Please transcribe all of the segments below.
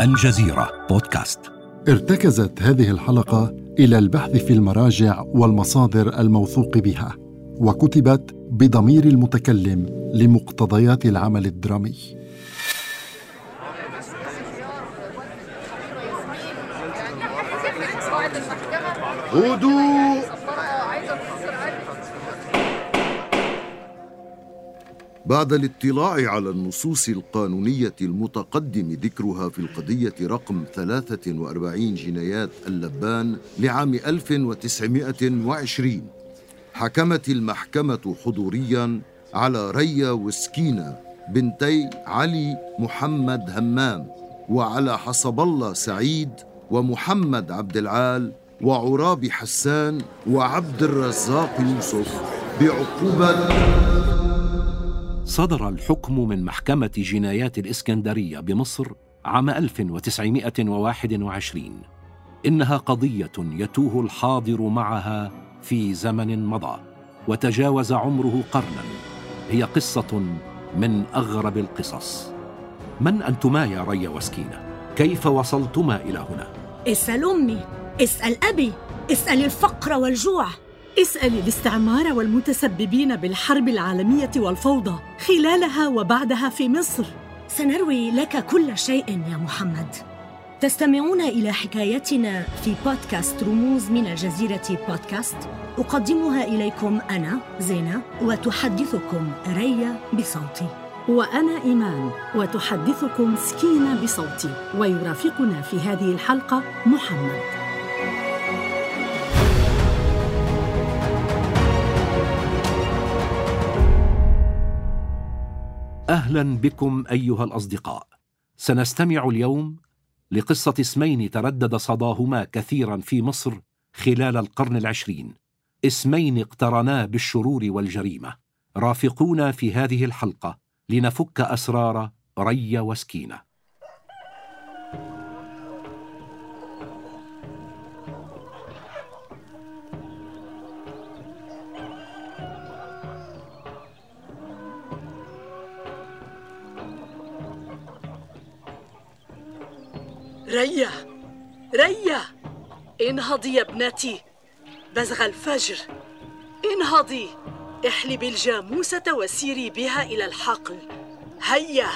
الجزيرة بودكاست. ارتكزت هذه الحلقة إلى البحث في المراجع والمصادر الموثوق بها وكتبت بضمير المتكلم لمقتضيات العمل الدرامي. هدوء! بعد الاطلاع على النصوص القانونية المتقدم ذكرها في القضية رقم 43 جنايات اللبان لعام 1920 حكمت المحكمة حضوريا على ريا وسكينة بنتي علي محمد همام وعلى حسب الله سعيد ومحمد عبد العال وعرابي حسان وعبد الرزاق يوسف بعقوبة صدر الحكم من محكمة جنايات الإسكندرية بمصر عام 1921 إنها قضية يتوه الحاضر معها في زمن مضى وتجاوز عمره قرنا هي قصة من أغرب القصص من أنتما يا ريا وسكينة؟ كيف وصلتما إلى هنا؟ اسأل أمي اسأل أبي اسأل الفقر والجوع اسأل الاستعمار والمتسببين بالحرب العالمية والفوضى خلالها وبعدها في مصر. سنروي لك كل شيء يا محمد. تستمعون إلى حكايتنا في بودكاست رموز من الجزيرة بودكاست. أقدمها إليكم أنا زينة وتحدثكم ريا بصوتي. وأنا إيمان وتحدثكم سكينة بصوتي. ويرافقنا في هذه الحلقة محمد. أهلا بكم أيها الأصدقاء. سنستمع اليوم لقصة اسمين تردد صداهما كثيرا في مصر خلال القرن العشرين. اسمين اقترنا بالشرور والجريمة. رافقونا في هذه الحلقة لنفك أسرار ري وسكينة. ريا ريا. انهضي يا ابنتي. بزغ الفجر. انهضي. احلبي الجاموسة وسيري بها إلى الحقل. هيا.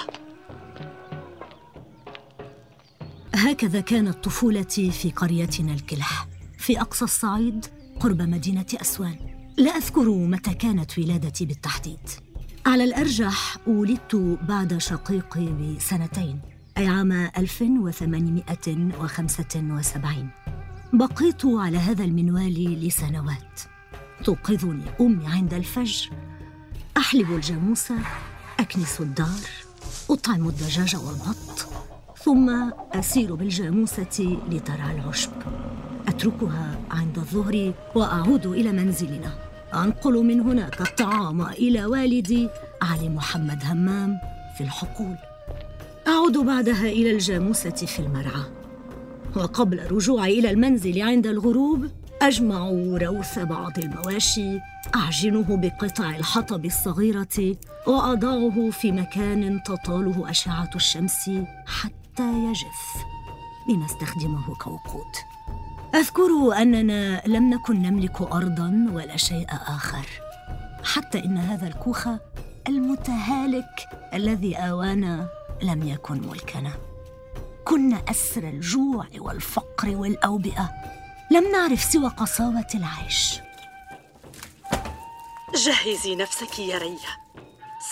هكذا كانت طفولتي في قريتنا الكلح في أقصى الصعيد قرب مدينة أسوان. لا أذكر متى كانت ولادتي بالتحديد. على الأرجح ولدت بعد شقيقي بسنتين. أي عام 1875 بقيت على هذا المنوال لسنوات. توقظني أمي عند الفجر. أحلب الجاموسة أكنس الدار أطعم الدجاج والبط ثم أسير بالجاموسة لترعى العشب. أتركها عند الظهر وأعود إلى منزلنا. أنقل من هناك الطعام إلى والدي علي محمد همام في الحقول. أعود بعدها إلى الجاموسة في المرعى. وقبل رجوعي إلى المنزل عند الغروب أجمع روث بعض المواشي أعجنه بقطع الحطب الصغيرة وأضعه في مكان تطاله أشعة الشمس حتى يجف. لنستخدمه كوقود أذكر أننا لم نكن نملك أرضا ولا شيء آخر حتى إن هذا الكوخ المتهالك الذي آوانا لم يكن ملكنا. كنا أسر الجوع والفقر والأوبئة. لم نعرف سوى قساوه العيش. جهزي نفسك يا ريا.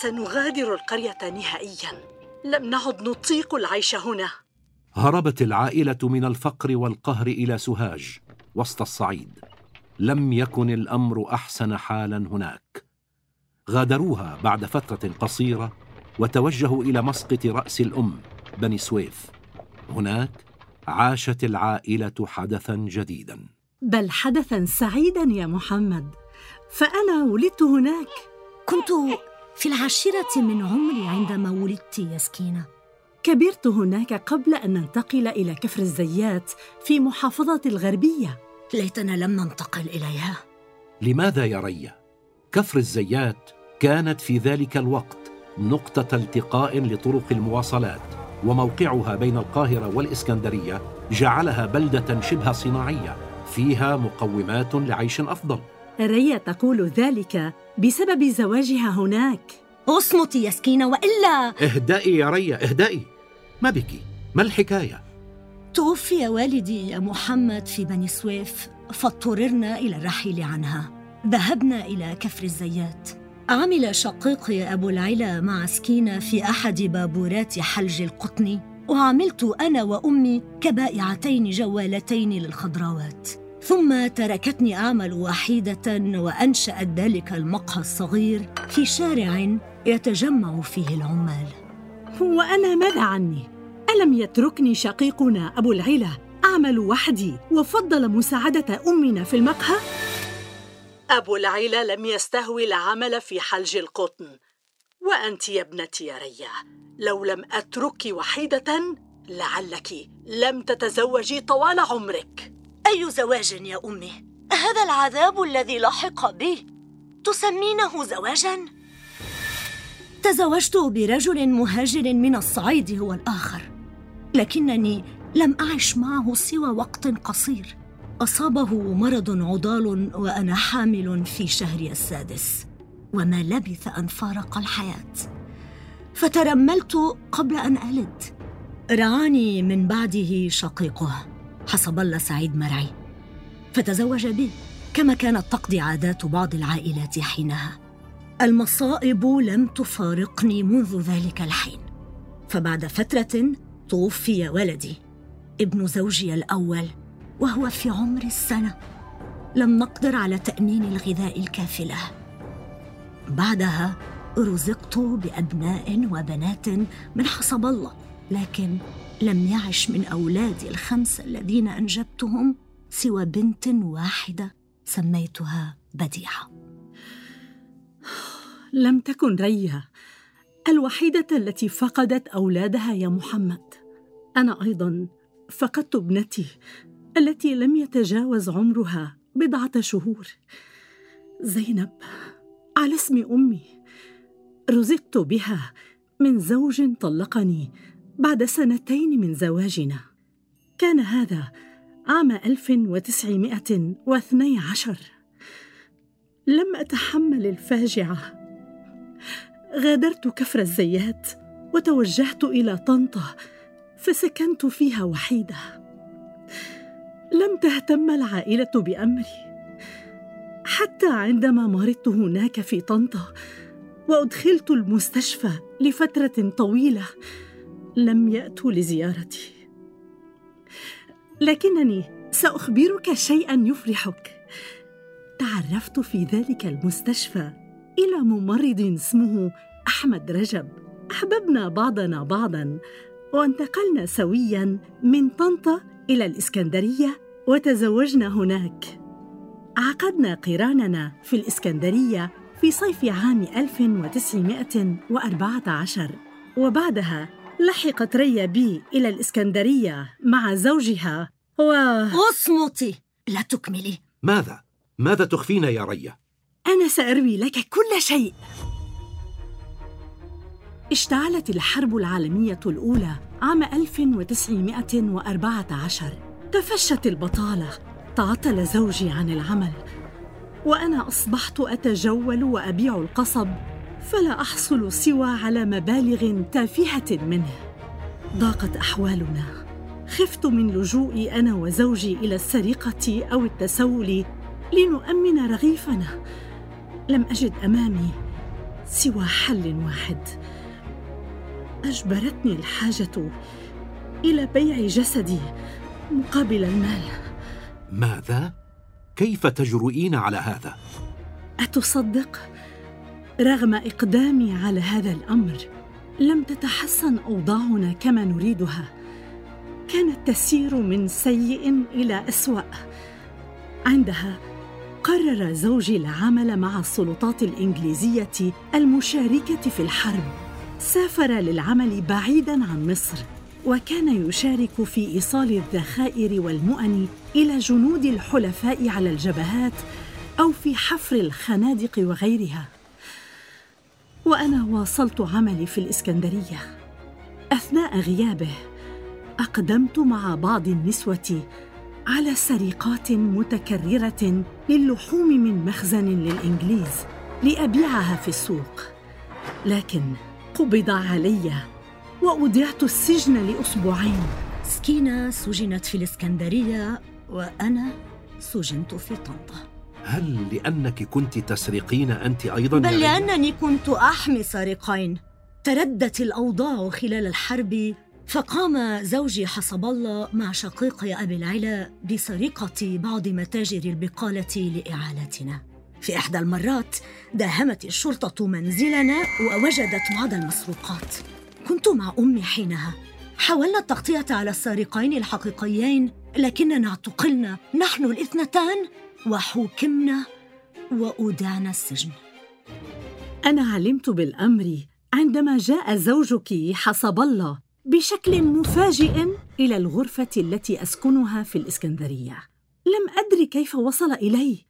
سنغادر القرية نهائيا. لم نعد نطيق العيش هنا. هربت العائلة من الفقر والقهر إلى سوهاج وسط الصعيد. لم يكن الأمر أحسن حالا هناك. غادروها بعد فترة قصيرة وتوجهوا إلى مسقط رأس الأم بني سويف. هناك عاشت العائلة حدثا جديدا. بل حدثا سعيدا يا محمد. فأنا ولدت هناك. كنت في العاشرة من عمري عندما ولدت يا سكينة. كبرت هناك قبل أن ننتقل إلى كفر الزيات في محافظه الغربية. ليتنا لم ننتقل إليها. لماذا يا ريا؟ كفر الزيات كانت في ذلك الوقت. نقطة التقاء لطرق المواصلات وموقعها بين القاهرة والإسكندرية جعلها بلدة شبه صناعية فيها مقومات لعيش أفضل. ريا تقول ذلك بسبب زواجها هناك. اصمتي يا سكينة وإلا. اهدئي يا ريا اهدئي. ما بك؟ ما الحكاية؟ توفي والدي يا محمد في بني سويف فاضطررنا إلى الرحيل عنها. ذهبنا إلى كفر الزيات. عمل شقيقي أبو العلا مع سكينة في أحد بابورات حلج القطن وعملت أنا وأمي كبائعتين جوالتين للخضروات ثم تركتني أعمل وحيدة وأنشأت ذلك المقهى الصغير في شارع يتجمع فيه العمال وأنا ماذا عني؟ ألم يتركني شقيقنا أبو العلا أعمل وحدي وفضل مساعدة أمنا في المقهى؟ أبو العلا لم يستهوي العمل في حلج القطن وأنت يا ابنتي يا ريا لو لم أتركك وحيدة لعلك لم تتزوجي طوال عمرك أي زواج يا أمي؟ هذا العذاب الذي لحق بي تسمينه زواجا؟ تزوجت برجل مهاجر من الصعيد هو الآخر لكنني لم أعش معه سوى وقت قصير أصابه مرض عضال وأنا حامل في شهري السادس وما لبث أن فارق الحياة. فترملت قبل أن ألد. رعاني من بعده شقيقه حسب الله سعيد مرعي. فتزوج بي كما كانت تقضي عادات بعض العائلات حينها. المصائب لم تفارقني منذ ذلك الحين. فبعد فترة توفي ولدي ابن زوجي الأول. وهو في عمر السنة. لم نقدر على تامين الغذاء الكافي له بعدها رزقت بأبناء وبنات من حسب الله لكن لم يعش من أولادي الخمسه الذين أنجبتهم سوى بنت واحدة سميتها بديعة. لم تكن ريا الوحيدة التي فقدت أولادها يا محمد. أنا أيضا فقدت ابنتي. التي لم يتجاوز عمرها بضعة شهور. زينب على اسم أمي رزقت بها من زوج طلقني بعد سنتين من زواجنا. كان هذا عام 1912 لم أتحمل الفاجعة. غادرت كفر الزيات وتوجهت إلى طنطا فسكنت فيها وحيدة. لم تهتم العائلة بأمري. حتى عندما مرضت هناك في طنطا وأدخلت المستشفى لفترة طويلة لم ياتوا لزيارتي. لكنني سأخبرك شيئا يفرحك. تعرفت في ذلك المستشفى إلى ممرض اسمه أحمد رجب. أحببنا بعضنا بعضا وانتقلنا سويا من طنطا إلى الإسكندرية وتزوجنا هناك. عقدنا قراننا في الإسكندرية في صيف عام 1914 وبعدها لحقت ريا بي إلى الإسكندرية مع زوجها و... أصمتي! لا تكملي. ماذا؟ ماذا تخفين يا ريا؟ أنا سأروي لك كل شيء. اشتعلت الحرب العالمية الأولى عام 1914 تفشت البطالة تعطل زوجي عن العمل. وأنا أصبحت أتجول وأبيع القصب فلا أحصل سوى على مبالغ تافهة منه. ضاقت أحوالنا. خفت من لجوئي أنا وزوجي إلى السرقة أو التسول لنؤمن رغيفنا. لم أجد أمامي سوى حل واحد. أجبرتني الحاجة إلى بيع جسدي مقابل المال. ماذا؟ كيف تجرؤين على هذا؟ أتصدق رغم إقدامي على هذا الأمر لم تتحسن أوضاعنا كما نريدها. كانت تسير من سيء إلى أسوأ. عندها قرر زوجي العمل مع السلطات الإنجليزية المشاركة في الحرب. سافر للعمل بعيدا عن مصر وكان يشارك في إيصال الذخائر والمؤن إلى جنود الحلفاء على الجبهات أو في حفر الخنادق وغيرها. وأنا واصلت عملي في الإسكندرية. أثناء غيابه أقدمت مع بعض النسوة على سرقات متكررة للحوم من مخزن للإنجليز لأبيعها في السوق. لكن قبض علي واودعت السجن لأسبوعين. سكينة سجنت في الإسكندرية وأنا سجنت في طنطا. هل لأنك كنت تسرقين أنت أيضا بل؟ لأنني كنت أحمي سارقين تردت الأوضاع خلال الحرب فقام زوجي حسب الله مع شقيقي أبي العلا بسرقة بعض متاجر البقالة لإعالتنا. في إحدى المرات داهمت الشرطة منزلنا ووجدت بعض المسروقات. كنت مع أمي حينها. حاولنا التغطية على السارقين الحقيقيين لكننا اعتقلنا. نحن الاثنتان وحوكمنا وأودعنا السجن. أنا علمت بالأمر عندما جاء زوجك حسب الله بشكل مفاجئ إلى الغرفة التي أسكنها في الإسكندرية. لم أدري كيف وصل الي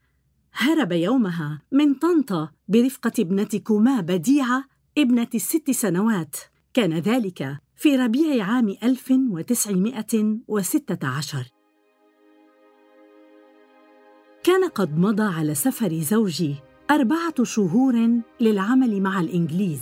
هرب يومها من طنطا برفقة ابنتكما بديعه ابنة الست سنوات. كان ذلك في ربيع عام 1916 كان قد مضى على سفر زوجي أربعة شهور للعمل مع الإنجليز.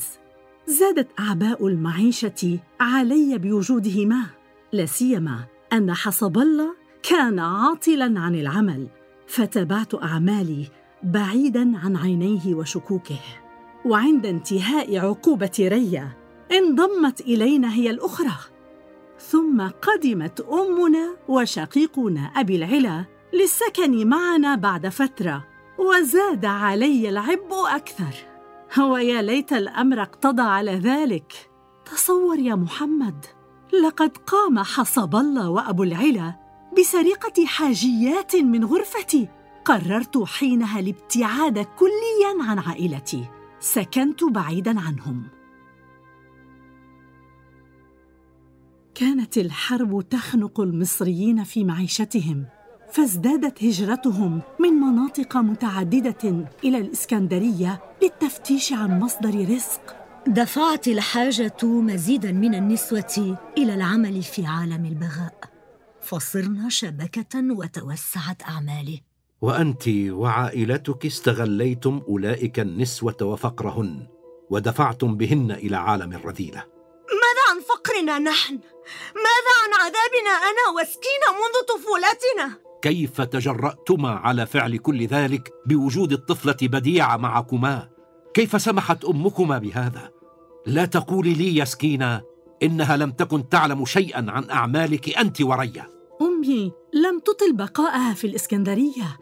زادت أعباء المعيشة علي بوجودهما لا سيما أن حسب الله كان عاطلا عن العمل. فتابعت أعمالي بعيدا عن عينيه وشكوكه. وعند انتهاء عقوبة ريا انضمت إلينا هي الأخرى. ثم قدمت أمنا وشقيقنا أبي العلا للسكن معنا بعد فترة وزاد علي العبء أكثر. ويا ليت الأمر اقتضى على ذلك. تصور يا محمد لقد قام حسب الله وأبو العلا بسرقة حاجيات من غرفتي. قررت حينها الابتعاد كليا عن عائلتي. سكنت بعيدا عنهم. كانت الحرب تخنق المصريين في معيشتهم فازدادت هجرتهم من مناطق متعددة إلى الإسكندرية للتفتيش عن مصدر رزق. دفعت الحاجة مزيدا من النسوة إلى العمل في عالم البغاء. فصرنا شبكة وتوسعت أعمالي وأنت وعائلتك استغليتم أولئك النسوة وفقرهن ودفعتم بهن إلى عالم الرذيلة ماذا عن فقرنا نحن؟ ماذا عن عذابنا أنا وسكينة منذ طفولتنا؟ كيف تجرأتما على فعل كل ذلك بوجود الطفلة بديعة معكما؟ كيف سمحت أمكما بهذا؟ لا تقولي لي يا سكينة إنها لم تكن تعلم شيئا عن أعمالك أنت وريا. أمي لم تطل بقاءها في الإسكندرية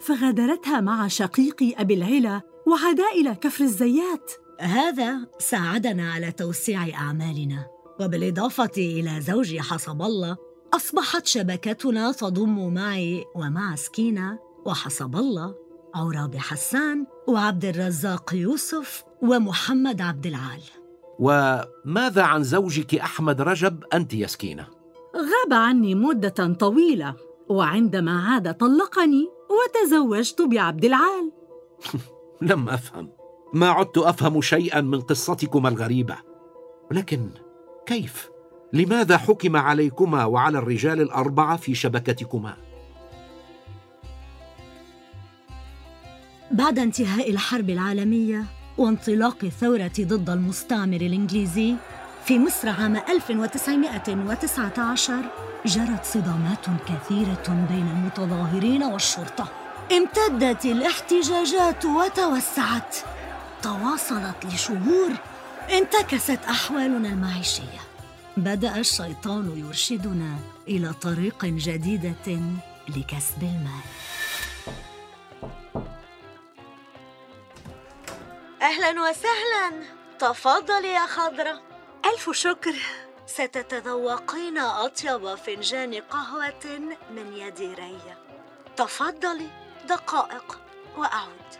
فغادرتها مع شقيقي أبي العلا وعدا إلى كفر الزيات. هذا ساعدنا على توسيع أعمالنا وبالإضافة إلى زوجي حسب الله أصبحت شبكتنا تضم معي ومع سكينة وحسب الله عرابي حسان وعبد الرزاق يوسف ومحمد عبد العال. وماذا عن زوجك أحمد رجب أنت يا سكينة؟ غاب عني مدة طويلة وعندما عاد طلقني وتزوجت بعبد العال لم أفهم ما عدت أفهم شيئا من قصتكما الغريبة ولكن كيف؟ لماذا حكم عليكما وعلى الرجال الأربعة في شبكتكما؟ بعد انتهاء الحرب العالمية وانطلاق الثورة ضد المستعمر الإنجليزي في مصر عام 1919 جرت صدامات كثيرة بين المتظاهرين والشرطة. امتدت الاحتجاجات وتوسعت. تواصلت لشهور. انتكست أحوالنا المعيشية. بدأ الشيطان يرشدنا إلى طريق جديدة لكسب المال. أهلا وسهلا. تفضلي يا خضرة. ألف شكر. ستتذوقين أطيب فنجان قهوة من يد ريا تفضلي دقائق وأعود.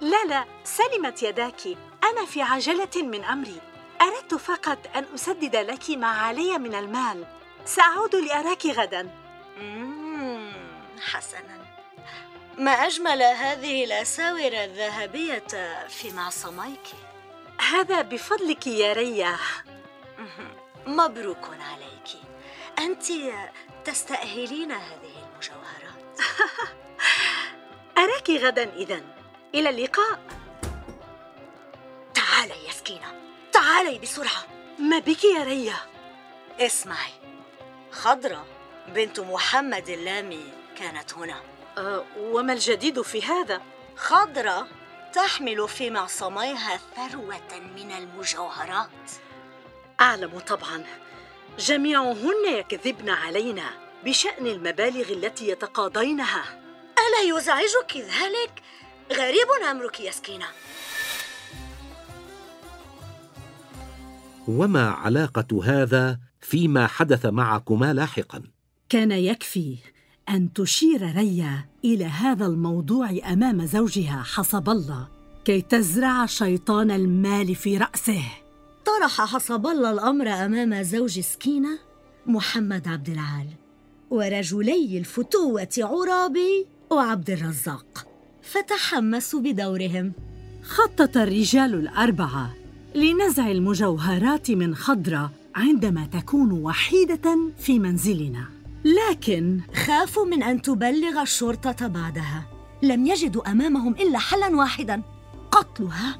لا لا سلمت يداك. أنا في عجلة من أمري. أردت فقط أن أسدد لك ما علي من المال. سأعود لأراك غدا. مم، حسنا. ما أجمل هذه الأساور الذهبية في معصميك هذا بفضلك يا ريا مبروك عليك. أنت تستأهلين هذه المجوهرات. أراك غدا إذا إلى اللقاء. تعالي يا سكينة. تعالي بسرعة. ما بك يا ريا اسمعي. خضرة بنت محمد اللامي كانت هنا. أه وما الجديد في هذا؟ خضرة تحمل في معصميها ثروة من المجوهرات أعلم طبعا جميعهن يكذبن علينا بشأن المبالغ التي يتقاضينها ألا يزعجك ذلك؟ غريب أمرك يا سكينة وما علاقة هذا فيما حدث معكما لاحقا؟ كان يكفي أن تشير ريا إلى هذا الموضوع أمام زوجها حسب الله كي تزرع شيطان المال في رأسه. طرح حسب الله الأمر أمام زوج سكينة محمد عبد العال ورجلي الفتوة عرابي وعبد الرزاق فتحمسوا بدورهم. خطط الرجال الأربعة لنزع المجوهرات من خضرة عندما تكون وحيدة في منزلنا. لكن خافوا من أن تبلغ الشرطة بعدها. لم يجدوا أمامهم إلا حلا واحدا قتلها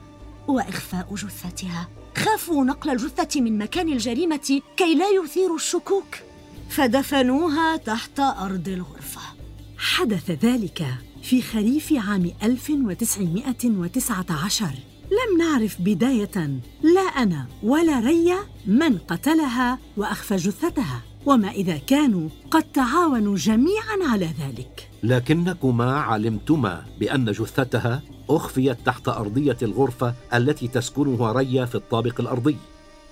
وإخفاء جثتها. خافوا نقل الجثة من مكان الجريمة كي لا يثيروا الشكوك. فدفنوها تحت أرض الغرفة. حدث ذلك في خريف عام 1919 لم نعرف بداية لا أنا ولا ريا من قتلها وأخفى جثتها. وما إذا كانوا قد تعاونوا جميعا على ذلك. لكنكما علمتما بأن جثتها أخفيت تحت أرضية الغرفة التي تسكنها ريا في الطابق الأرضي.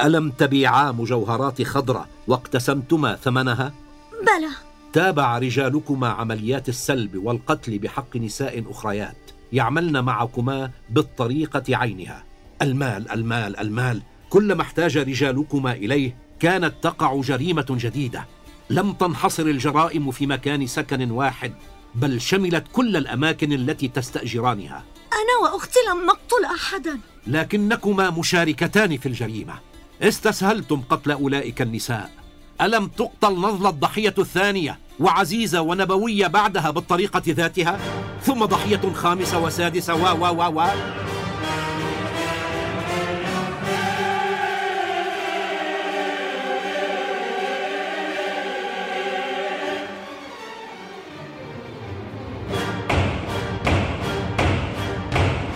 ألم تبيعا مجوهرات خضرة واقتسمتما ثمنها؟ بلى. تابع رجالكما عمليات السلب والقتل بحق نساء أخريات. يعملن معكما بالطريقة عينها. المال المال المال. كلما احتاج رجالكما إليه كانت تقع جريمة جديدة. لم تنحصر الجرائم في مكان سكن واحد بل شملت كل الأماكن التي تستأجرانها. أنا وأختي لم نقتل أحدا. لكنكما مشاركتان في الجريمة. استسهلتم قتل أولئك النساء. ألم تقتل نضل الضحية الثانية وعزيزة ونبوية بعدها بالطريقة ذاتها؟ ثم ضحية خامسة وسادسة و و و و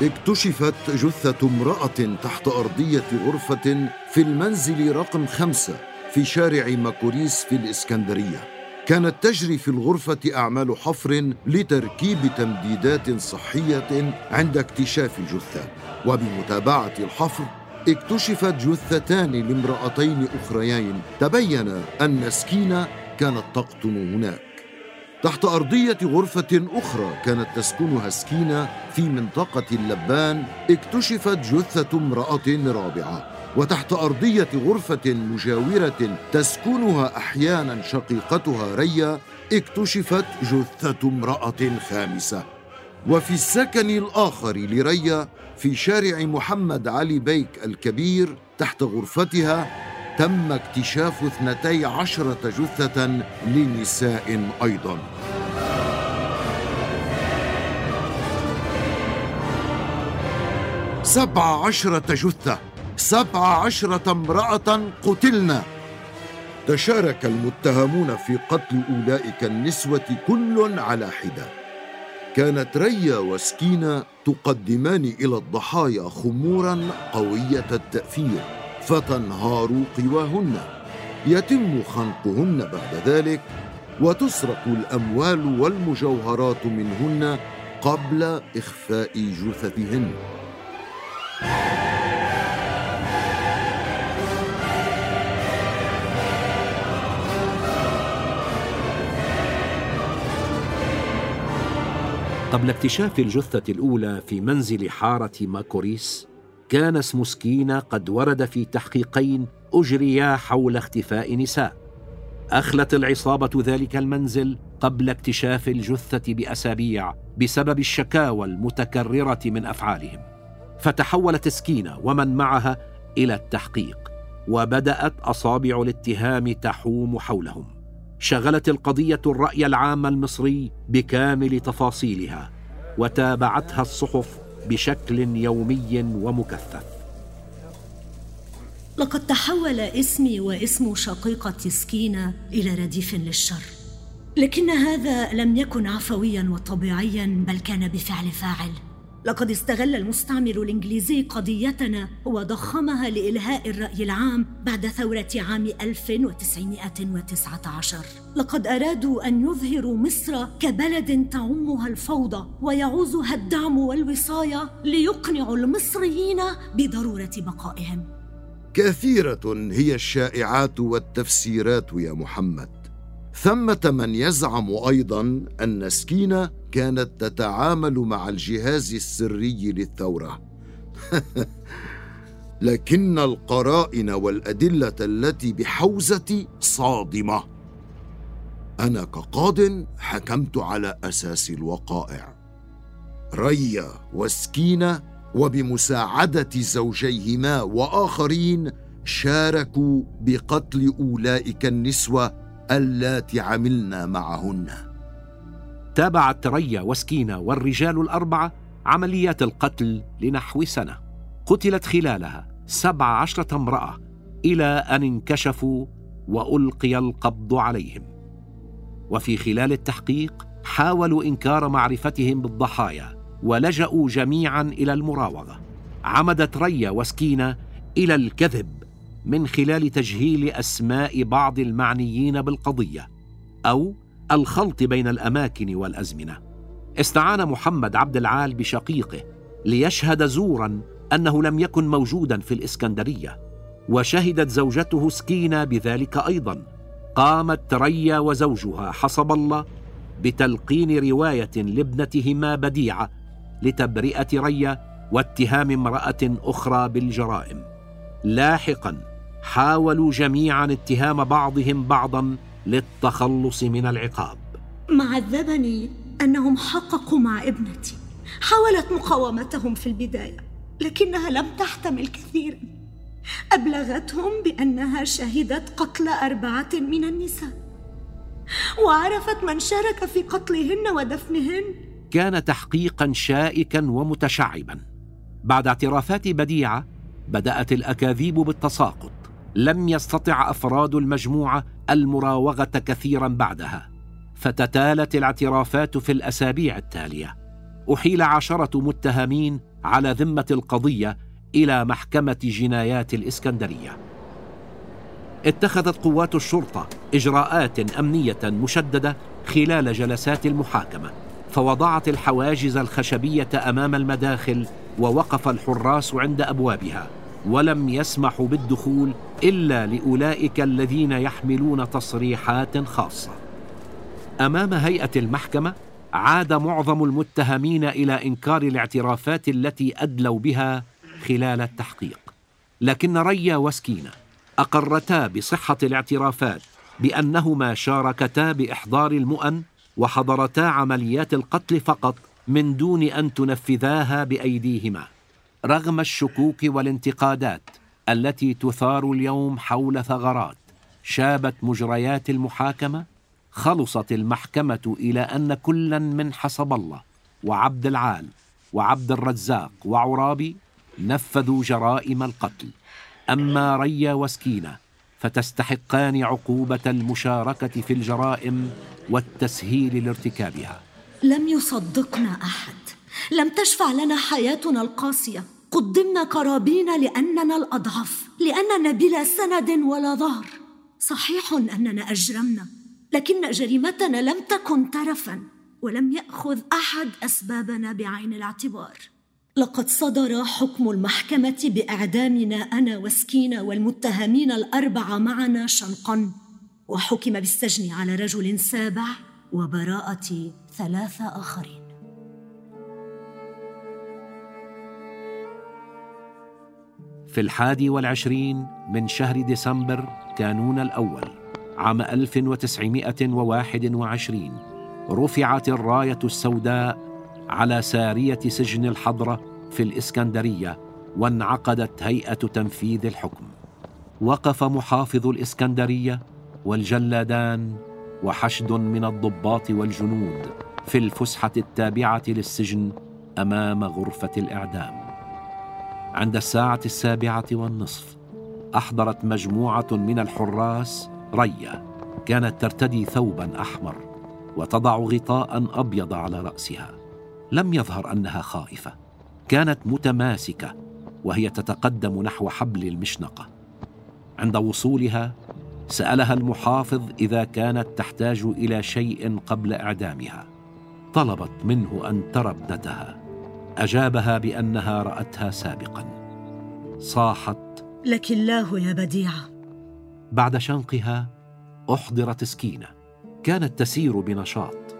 اكتشفت جثة امرأة تحت أرضية غرفة في المنزل رقم خمسة في شارع ماكوريس في الإسكندرية. كانت تجري في الغرفة أعمال حفر لتركيب تمديدات صحية عند اكتشاف الجثة. وبمتابعة الحفر اكتشفت جثتان لامرأتين أخريين. تبين أن سكينة كانت تقطن هناك. تحت أرضية غرفة أخرى كانت تسكنها سكينة في منطقة اللبان اكتشفت جثة امرأة رابعة. وتحت أرضية غرفة مجاورة تسكنها أحيانا شقيقتها ريا اكتشفت جثة امرأة خامسة. وفي السكن الآخر لريا في شارع محمد علي بيك الكبير تحت غرفتها تم اكتشاف اثنتي عشرة جثة لنساء أيضا. سبع عشرة جثة. سبع عشرة امرأة قتلنا. تشارك المتهمون في قتل أولئك النسوة كل على حدة. كانت ريا وسكينة تقدمان إلى الضحايا خمورا قوية التأثير. فتنهار قواهن. يتم خنقهن بعد ذلك وتسرق الأموال والمجوهرات منهن قبل إخفاء جثثهن. قبل اكتشاف الجثة الأولى في منزل حارة ماكوريس كان اسم سكينة قد ورد في تحقيقين أجريا حول اختفاء نساء. أخلت العصابة ذلك المنزل قبل اكتشاف الجثة بأسابيع بسبب الشكاوى المتكررة من أفعالهم. فتحولت سكينة ومن معها إلى التحقيق وبدأت أصابع الاتهام تحوم حولهم. شغلت القضية الرأي العام المصري بكامل تفاصيلها وتابعتها الصحف بشكل يومي ومكثف. لقد تحول اسمي واسم شقيقة سكينة إلى رديف للشر. لكن هذا لم يكن عفويا وطبيعيا بل كان بفعل فاعل. لقد استغل المستعمر الإنجليزي قضيتنا وضخمها لإلهاء الرأي العام بعد ثورة عام 1919 لقد أرادوا أن يظهروا مصر كبلد تعمها الفوضى ويعوزها الدعم والوصاية ليقنعوا المصريين بضرورة بقائهم. كثيرة هي الشائعات والتفسيرات يا محمد. ثمة من يزعم أيضا أن سكينة كانت تتعامل مع الجهاز السري للثورة. لكن القرائن والأدلة التي بحوزتي صادمة. أنا كقاض حكمت على أساس الوقائع. ريا وسكينة وبمساعدة زوجيهما وآخرين شاركوا بقتل أولئك النسوة اللاتي عملنا معهن. تابعت ريا وسكينة والرجال الأربعة عمليات القتل لنحو سنة. قتلت خلالها سبع عشرة امرأة إلى أن انكشفوا وألقي القبض عليهم. وفي خلال التحقيق حاولوا إنكار معرفتهم بالضحايا ولجأوا جميعا إلى المراوغة. عمدت ريا وسكينة إلى الكذب. من خلال تجهيل أسماء بعض المعنيين بالقضية أو الخلط بين الأماكن والأزمنة. استعان محمد عبد العال بشقيقه ليشهد زورا أنه لم يكن موجودا في الإسكندرية وشهدت زوجته سكينة بذلك أيضا. قامت ريا وزوجها حسب الله بتلقين رواية لابنتهما بديعة لتبرئة ريا واتهام امرأة أخرى بالجرائم. لاحقا حاولوا جميعا اتهام بعضهم بعضا للتخلص من العقاب. ما عذبني أنهم حققوا مع ابنتي. حاولت مقاومتهم في البداية لكنها لم تحتمل كثيرا. أبلغتهم بأنها شهدت قتل أربعة من النساء. وعرفت من شارك في قتلهن ودفنهن. كان تحقيقا شائكا ومتشعبا. بعد اعترافات بديعة بدأت الأكاذيب بالتساقط. لم يستطع أفراد المجموعه المراوغة كثيرا بعدها فتتالت الاعترافات في الأسابيع التالية. أحيل عشرة متهمين على ذمة القضية إلى محكمة جنايات الإسكندرية. اتخذت قوات الشرطة إجراءات أمنية مشددة خلال جلسات المحاكمة فوضعت الحواجز الخشبية أمام المداخل ووقف الحراس عند أبوابها. ولم يسمحوا بالدخول إلا لأولئك الذين يحملون تصريحات خاصة. أمام هيئة المحكمة عاد معظم المتهمين إلى إنكار الاعترافات التي أدلوا بها خلال التحقيق. لكن ريا وسكينة أقرتا بصحة الاعترافات بأنهما شاركتا بإحضار المؤن وحضرتا عمليات القتل فقط من دون أن تنفذاها بأيديهما. رغم الشكوك والانتقادات التي تثار اليوم حول ثغرات شابت مجريات المحاكمة خلصت المحكمة إلى أن كلا من حسب الله وعبد العال وعبد الرزاق وعرابي نفذوا جرائم القتل. أما ريا وسكينة فتستحقان عقوبة المشاركة في الجرائم والتسهيل لارتكابها. لم يصدقنا أحد. لم تشفع لنا حياتنا القاسية. قدمنا قرابين لأننا الأضعف لأننا بلا سند ولا ظهر. صحيح أننا أجرمنا لكن جريمتنا لم تكن ترفا ولم يأخذ أحد أسبابنا بعين الاعتبار. لقد صدر حكم المحكمة بإعدامنا أنا وسكينة والمتهمين الأربعة معنا شنقا وحكم بالسجن على رجل سابع وبراءة ثلاثة آخرين. في الحادي والعشرين من شهر ديسمبر كانون الأول عام 1921 رفعت الراية السوداء على سارية سجن الحضرة في الإسكندرية وانعقدت هيئة تنفيذ الحكم. وقف محافظ الإسكندرية والجلادان وحشد من الضباط والجنود في الفسحة التابعة للسجن أمام غرفة الإعدام. عند الساعة السابعة والنصف أحضرت مجموعة من الحراس رية كانت ترتدي ثوبا أحمر وتضع غطاء أبيض على رأسها. لم يظهر أنها خائفة. كانت متماسكة وهي تتقدم نحو حبل المشنقة. عند وصولها سألها المحافظ إذا كانت تحتاج إلى شيء قبل إعدامها. طلبت منه أن ترى ابنتها. أجابها بأنها رأتها سابقا. صاحت. لك الله يا بديعه بعد شنقها أحضرت سكينة. كانت تسير بنشاط.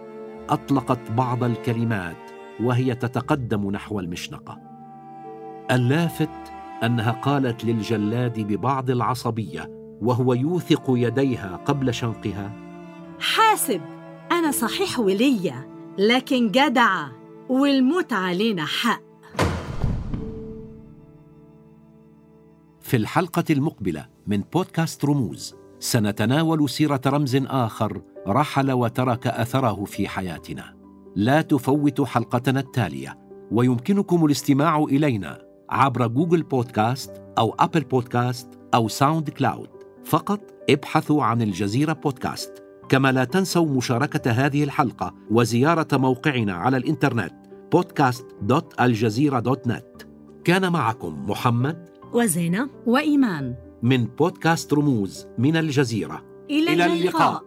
أطلقت بعض الكلمات وهي تتقدم نحو المشنقة. اللافت أنها قالت للجلاد ببعض العصبية وهو يوثق يديها قبل شنقها حاسب أنا صحيح وليه لكن جدعه والموت علينا حق. في الحلقة المقبلة من بودكاست رموز سنتناول سيرة رمز آخر رحل وترك أثره في حياتنا. لا تفوتوا حلقتنا التالية ويمكنكم الاستماع إلينا عبر Google Podcast أو Apple Podcast أو SoundCloud. فقط ابحثوا عن الجزيرة بودكاست. كما لا تنسوا مشاركة هذه الحلقة وزيارة موقعنا على الإنترنت podcast.aljazeera.net كان معكم محمد وزينة وإيمان. من بودكاست رموز من الجزيرة. إلى, إلى اللقاء, اللقاء.